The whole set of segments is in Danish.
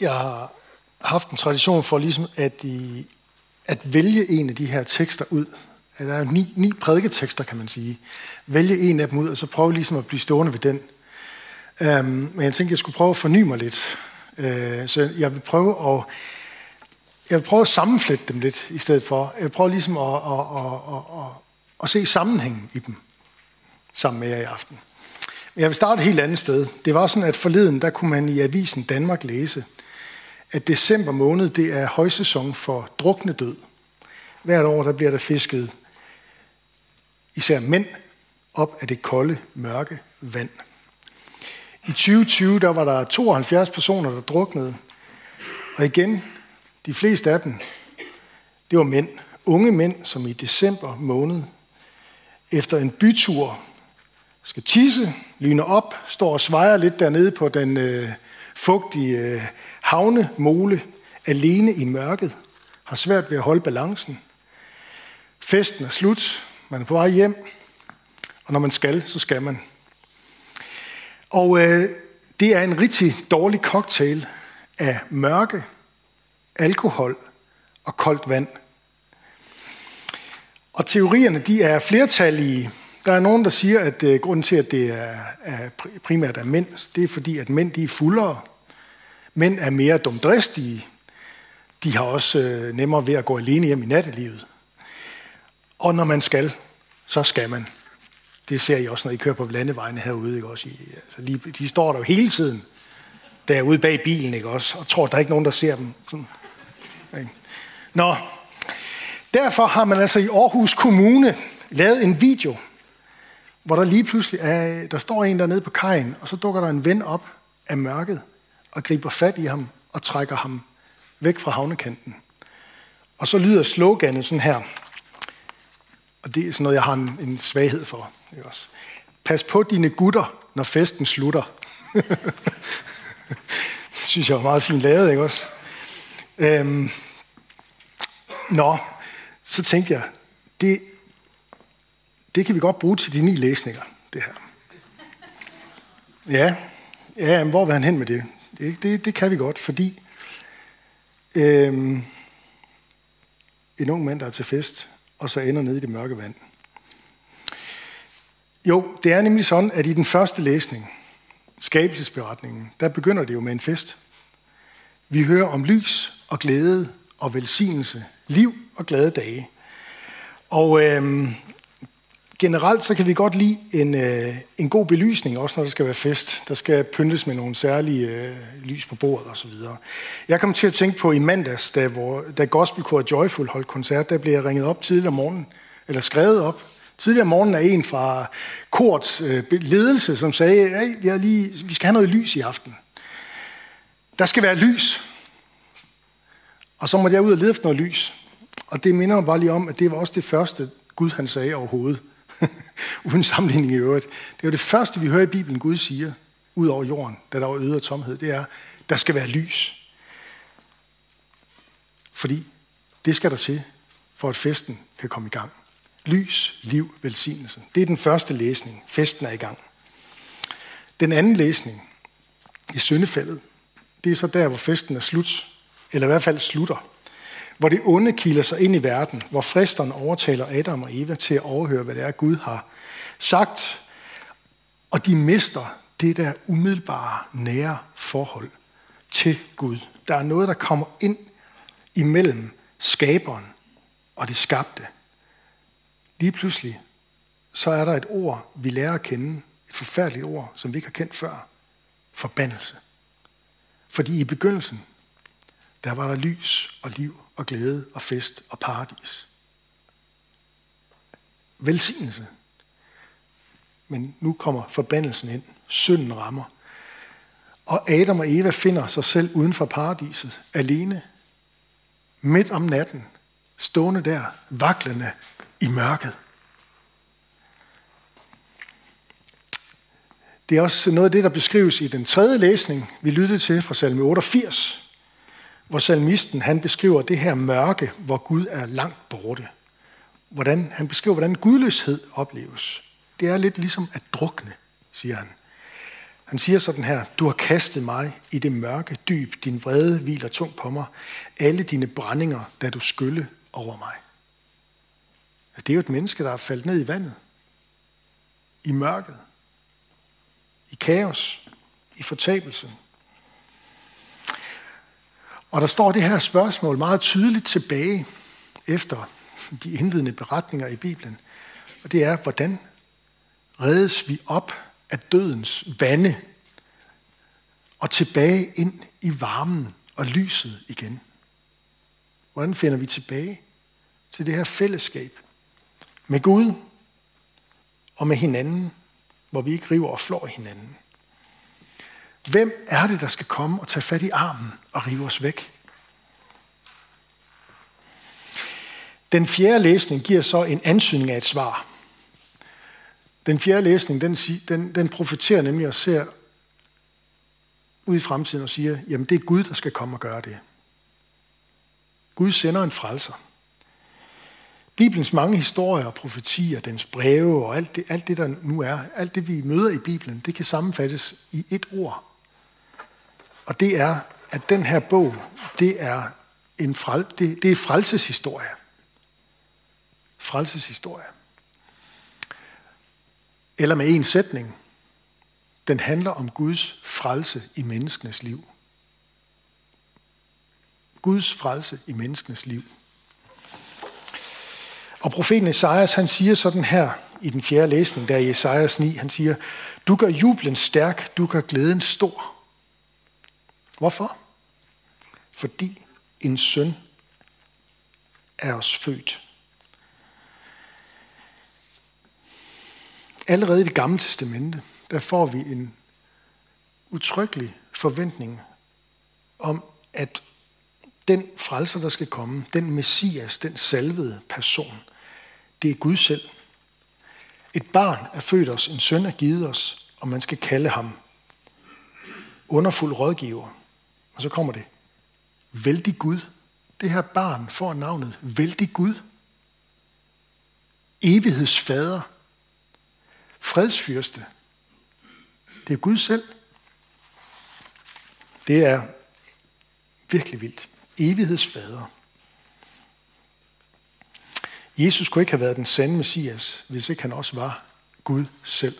jeg har haft en tradition for ligesom at, i, at vælge en af de her tekster ud. Der er ni, ni prædiketekster, kan man sige. Vælge en af dem ud, og så prøve ligesom at blive stående ved den. Um, men jeg tænkte, jeg skulle prøve at forny mig lidt. Uh, så jeg vil prøve at jeg vil prøve at sammenflette dem lidt i stedet for. Jeg vil prøve ligesom at, at, at, at, at, at se sammenhængen i dem sammen med jer i aften. Men jeg vil starte et helt andet sted. Det var sådan, at forleden, der kunne man i Avisen Danmark læse, at december måned, det er højsæson for drukne død. Hvert år, der bliver der fisket især mænd op af det kolde, mørke vand. I 2020, der var der 72 personer, der druknede. Og igen, de fleste af dem, det var mænd. Unge mænd, som i december måned, efter en bytur, skal tisse, lyner op, står og svejer lidt dernede på den øh, fugtige øh, havnemole, alene i mørket, har svært ved at holde balancen. Festen er slut, man er på vej hjem, og når man skal, så skal man. Og øh, det er en rigtig dårlig cocktail af mørke, alkohol og koldt vand. Og teorierne, de er flertallige. Der er nogen, der siger, at øh, grunden til, at det er, er primært er mænd, det er fordi, at mænd de er fuldere. Mænd er mere dumdristige. De har også øh, nemmere ved at gå alene hjem i nattelivet. Og når man skal, så skal man. Det ser I også, når I kører på landevejene herude. Ikke? Også I, altså, lige, de står der jo hele tiden derude bag bilen, ikke? Også, og tror, der er ikke nogen, der ser dem. Sådan Nå, derfor har man altså i Aarhus Kommune lavet en video, hvor der lige pludselig er, der står en dernede på kajen, og så dukker der en ven op af mørket og griber fat i ham og trækker ham væk fra havnekanten. Og så lyder sloganet sådan her, og det er sådan noget, jeg har en, en svaghed for. Ikke også? Pas på dine gutter, når festen slutter. det synes jeg var meget fint lavet, ikke også? Øhm, nå, så tænkte jeg, det, det kan vi godt bruge til de ni læsninger, det her. Ja, ja men hvor vil han hen med det? Det, det, det kan vi godt, fordi øhm, en ung mand, der er til fest, og så ender ned i det mørke vand. Jo, det er nemlig sådan, at i den første læsning, skabelsesberetningen, der begynder det jo med en fest. Vi hører om lys og glæde og velsignelse, liv og glade dage. Og øh, generelt så kan vi godt lide en, øh, en god belysning, også når der skal være fest. Der skal pyntes med nogle særlige øh, lys på bordet osv. Jeg kom til at tænke på i mandags, da, hvor, da Gospelkor Joyful holdt koncert, der blev jeg ringet op tidligere om morgenen, eller skrevet op. Tidligere om morgenen er en fra korts øh, ledelse, som sagde, hey, vi, lige, vi skal have noget lys i aften. Der skal være lys. Og så måtte jeg ud og lede efter noget lys. Og det minder mig bare lige om, at det var også det første, Gud han sagde overhovedet. Uden sammenligning i øvrigt. Det var det første, vi hører i Bibelen, Gud siger, ud over jorden, da der var øde og tomhed. Det er, der skal være lys. Fordi det skal der til, for at festen kan komme i gang. Lys, liv, velsignelse. Det er den første læsning. Festen er i gang. Den anden læsning i syndefaldet, det er så der, hvor festen er slut eller i hvert fald slutter, hvor det onde kilder sig ind i verden, hvor fristeren overtaler Adam og Eva til at overhøre, hvad det er, Gud har sagt, og de mister det der umiddelbare, nære forhold til Gud. Der er noget, der kommer ind imellem skaberen og det skabte. Lige pludselig, så er der et ord, vi lærer at kende, et forfærdeligt ord, som vi ikke har kendt før. Forbandelse. Fordi i begyndelsen, der var der lys og liv og glæde og fest og paradis. Velsignelse. Men nu kommer forbandelsen ind. Synden rammer. Og Adam og Eva finder sig selv uden for paradiset, alene, midt om natten, stående der, vaklende i mørket. Det er også noget af det, der beskrives i den tredje læsning, vi lyttede til fra salme 88, hvor salmisten han beskriver det her mørke, hvor Gud er langt borte. Hvordan, han beskriver, hvordan gudløshed opleves. Det er lidt ligesom at drukne, siger han. Han siger sådan her, du har kastet mig i det mørke dyb, din vrede hviler tungt på mig, alle dine brændinger, da du skylle over mig. Det er jo et menneske, der er faldet ned i vandet, i mørket, i kaos, i fortabelsen, og der står det her spørgsmål meget tydeligt tilbage efter de indledende beretninger i Bibelen. Og det er, hvordan reddes vi op af dødens vande og tilbage ind i varmen og lyset igen? Hvordan finder vi tilbage til det her fællesskab med Gud og med hinanden, hvor vi ikke river og flår hinanden? Hvem er det, der skal komme og tage fat i armen og rive os væk? Den fjerde læsning giver så en ansøgning af et svar. Den fjerde læsning, den, den, den profeterer nemlig og ser ud i fremtiden og siger, jamen det er Gud, der skal komme og gøre det. Gud sender en frelser. Bibelens mange historier og profetier, dens breve og alt det, alt det, der nu er, alt det, vi møder i Bibelen, det kan sammenfattes i et ord. Og det er, at den her bog, det er en frel, det, det er frelseshistorie. Frelseshistorie. Eller med en sætning. Den handler om Guds frelse i menneskenes liv. Guds frelse i menneskenes liv. Og profeten Esajas, han siger sådan her i den fjerde læsning, der i Esajas 9, han siger, du gør jublen stærk, du gør glæden stor. Hvorfor? Fordi en søn er os født. Allerede i det gamle testamente, der får vi en utryggelig forventning om, at den frelser, der skal komme, den messias, den salvede person, det er Gud selv. Et barn er født os, en søn er givet os, og man skal kalde ham underfuld rådgiver. Og så kommer det. Vældig Gud. Det her barn får navnet Vældig Gud. Evighedsfader. Fredsfyrste. Det er Gud selv. Det er virkelig vildt. Evighedsfader. Jesus kunne ikke have været den sande Messias, hvis ikke han også var Gud selv.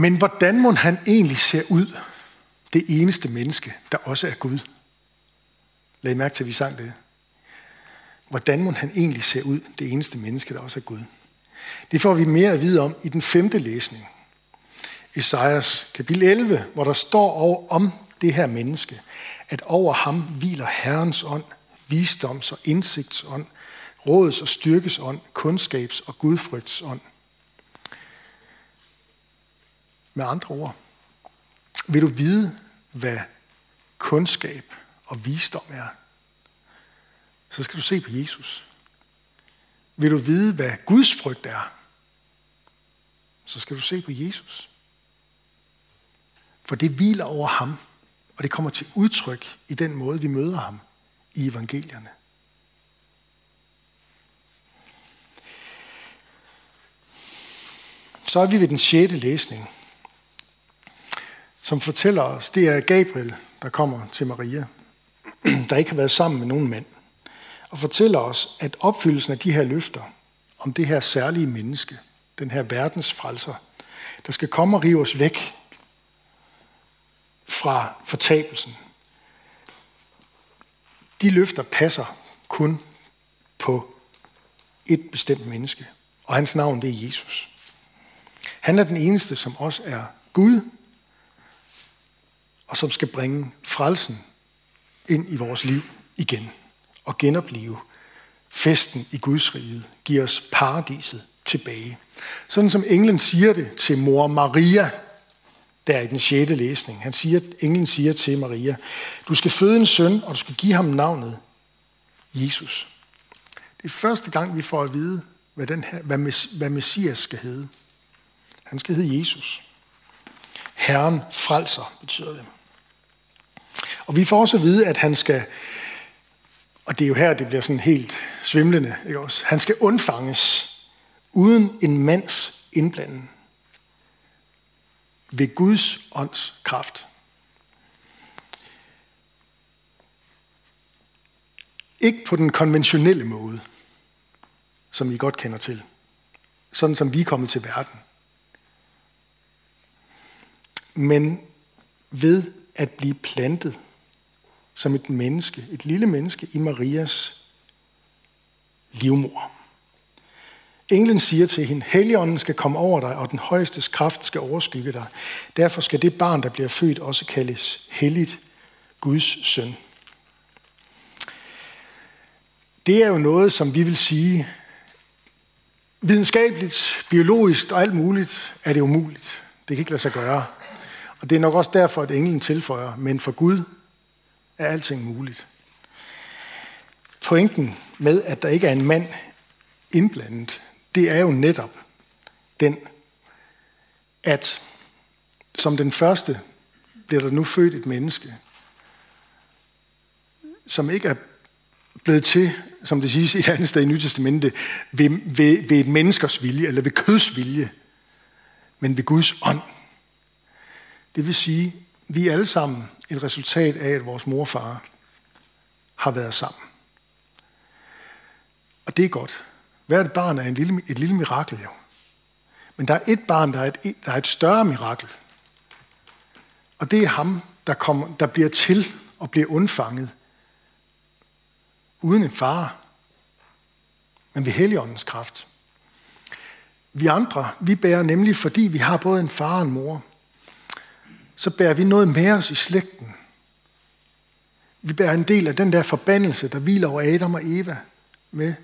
Men hvordan må han egentlig se ud, det eneste menneske, der også er Gud? Lad I mærke til, at vi sang det. Hvordan må han egentlig se ud, det eneste menneske, der også er Gud? Det får vi mere at vide om i den femte læsning. Esajas kapitel 11, hvor der står om det her menneske, at over ham hviler Herrens ånd, visdoms- og indsigtsånd, råds- og styrkesånd, kundskabs- og gudfrygtsånd. Med andre ord, vil du vide, hvad kundskab og visdom er, så skal du se på Jesus. Vil du vide, hvad Guds frygt er, så skal du se på Jesus. For det hviler over ham, og det kommer til udtryk i den måde, vi møder ham i evangelierne. Så er vi ved den sjette læsning som fortæller os, det er Gabriel, der kommer til Maria, der ikke har været sammen med nogen mænd, og fortæller os, at opfyldelsen af de her løfter om det her særlige menneske, den her verdens frelser, der skal komme og rive os væk fra fortabelsen. De løfter passer kun på et bestemt menneske, og hans navn det er Jesus. Han er den eneste, som også er Gud, og som skal bringe frelsen ind i vores liv igen og genopleve festen i Guds rige, giver os paradiset tilbage. Sådan som englen siger det til mor Maria, der i den sjette læsning. Han siger, englen siger til Maria, du skal føde en søn, og du skal give ham navnet Jesus. Det er første gang, vi får at vide, hvad, den her, hvad Messias skal hedde. Han skal hedde Jesus. Herren frelser, betyder det. Og vi får også at vide, at han skal, og det er jo her, det bliver sådan helt svimlende, ikke også? Han skal undfanges uden en mands indblanden. ved Guds ånds kraft. Ikke på den konventionelle måde, som I godt kender til. Sådan som vi er kommet til verden. Men ved at blive plantet som et menneske, et lille menneske i Marias livmor. Englen siger til hende, Helligånden skal komme over dig, og den højeste kraft skal overskygge dig. Derfor skal det barn, der bliver født, også kaldes helligt Guds søn. Det er jo noget, som vi vil sige, videnskabeligt, biologisk og alt muligt, er det umuligt. Det kan ikke lade sig gøre. Og det er nok også derfor, at englen tilføjer, men for Gud er alting muligt. Pointen med, at der ikke er en mand indblandet, det er jo netop den, at som den første bliver der nu født et menneske, som ikke er blevet til, som det siges et andet sted i Nye Testamente, ved, ved, ved et menneskers vilje, eller ved køds vilje, men ved Guds ånd. Det vil sige, vi alle sammen et resultat af, at vores mor og far har været sammen. Og det er godt. Hvert barn er en lille, et lille mirakel, jo. Men der er et barn, der er et, der er et større mirakel. Og det er ham, der, kommer, der bliver til og bliver undfanget uden en far, men ved Helligåndens kraft. Vi andre, vi bærer nemlig, fordi vi har både en far og en mor, så bærer vi noget med os i slægten. Vi bærer en del af den der forbandelse, der hviler over Adam og Eva med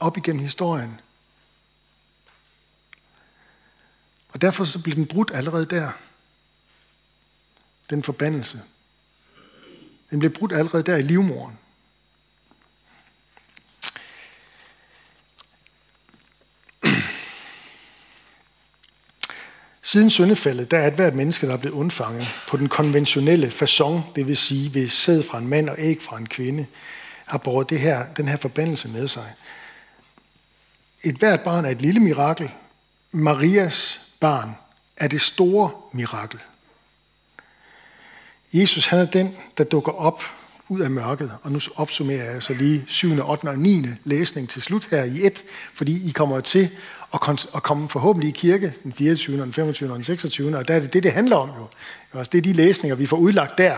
op igennem historien. Og derfor så bliver den brudt allerede der. Den forbandelse. Den bliver brudt allerede der i livmoren. Siden syndefaldet, der er et hvert menneske, der er blevet undfanget på den konventionelle façon, det vil sige ved sæd fra en mand og æg fra en kvinde, har båret det her, den her forbandelse med sig. Et hvert barn er et lille mirakel. Marias barn er det store mirakel. Jesus han er den, der dukker op ud af mørket. Og nu opsummerer jeg så lige 7., 8. og 9. læsning til slut her i et, fordi I kommer til og, og komme forhåbentlig i kirke den 24., den 25. og den 26. Og der er det det, det handler om jo. Det er de læsninger, vi får udlagt der.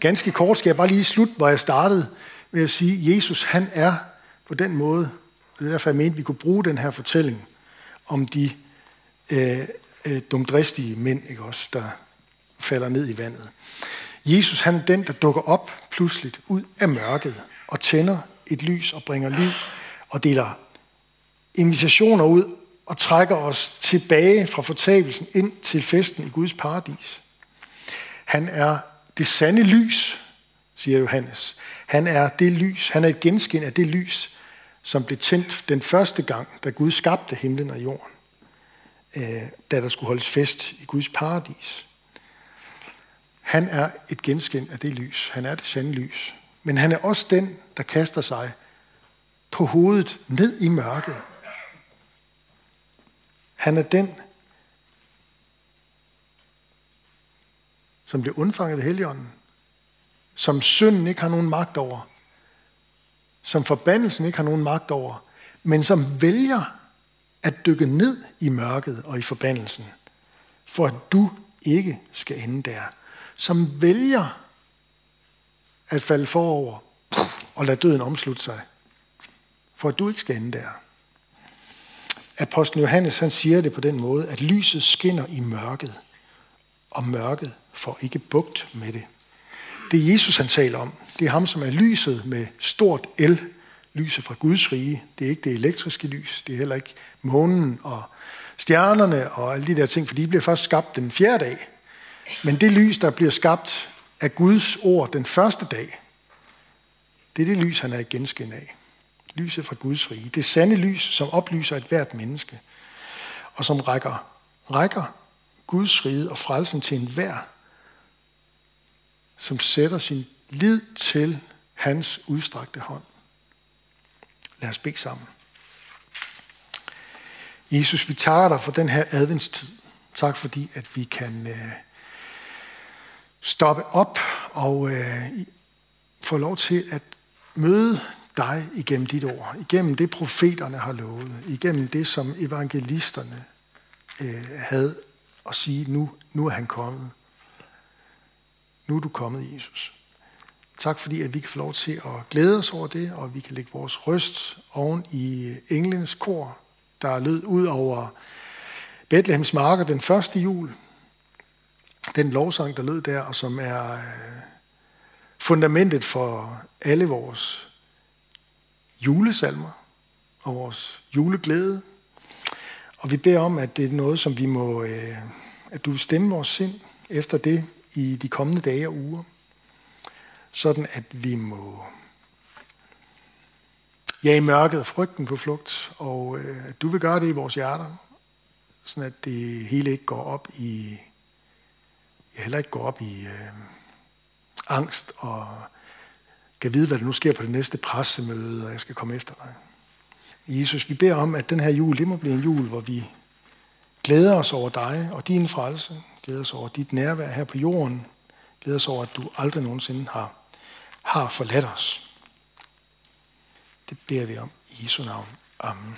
Ganske kort skal jeg bare lige slutte, hvor jeg startede med at sige, at Jesus han er på den måde, og det er derfor, jeg mente, at vi kunne bruge den her fortælling om de øh, øh, dumdristige mænd, ikke også, der falder ned i vandet. Jesus han er den, der dukker op pludseligt ud af mørket og tænder et lys og bringer liv og deler invitationer ud og trækker os tilbage fra fortabelsen ind til festen i Guds paradis. Han er det sande lys, siger Johannes. Han er det lys, han er et genskin af det lys, som blev tændt den første gang, da Gud skabte himlen og jorden, øh, da der skulle holdes fest i Guds paradis. Han er et genskin af det lys. Han er det sande lys. Men han er også den, der kaster sig på hovedet ned i mørket. Han er den, som bliver undfanget ved Helligånden, som synden ikke har nogen magt over, som forbandelsen ikke har nogen magt over, men som vælger at dykke ned i mørket og i forbandelsen, for at du ikke skal ende der som vælger at falde forover og lade døden omslutte sig, for at du ikke skal ende der. Apostlen Johannes han siger det på den måde, at lyset skinner i mørket, og mørket får ikke bugt med det. Det er Jesus, han taler om. Det er ham, som er lyset med stort L, lyset fra Guds rige. Det er ikke det elektriske lys, det er heller ikke månen og stjernerne og alle de der ting, for de bliver først skabt den fjerde dag. Men det lys, der bliver skabt af Guds ord den første dag, det er det lys, han er i genskin af. Lyset fra Guds rige. Det sande lys, som oplyser et hvert menneske, og som rækker, rækker Guds rige og frelsen til enhver, som sætter sin lid til hans udstrakte hånd. Lad os bede sammen. Jesus, vi takker dig for den her adventstid. Tak fordi, at vi kan øh, stoppe op og øh, få lov til at møde dig igennem dit ord, igennem det profeterne har lovet, igennem det, som evangelisterne øh, havde at sige, nu, nu er han kommet. Nu er du kommet, Jesus. Tak fordi, at vi kan få lov til at glæde os over det, og vi kan lægge vores røst oven i englenes kor, der lød ud over Bethlehems marker den første jul. Den lovsang, der lød der, og som er øh, fundamentet for alle vores julesalmer og vores juleglæde. Og vi beder om, at det er noget, som vi må, øh, at du vil stemme vores sind efter det i de kommende dage og uger. Sådan at vi må jage mørket og frygten på flugt, og øh, at du vil gøre det i vores hjerter, sådan at det hele ikke går op i, ja, heller ikke går op i øh, angst og kan vide, hvad der nu sker på det næste pressemøde, og jeg skal komme efter dig. Jesus, vi beder om, at den her jul, det må blive en jul, hvor vi glæder os over dig og din frelse, glæder os over dit nærvær her på jorden, glæder os over, at du aldrig nogensinde har, har forladt os. Det beder vi om i Jesu navn. Amen.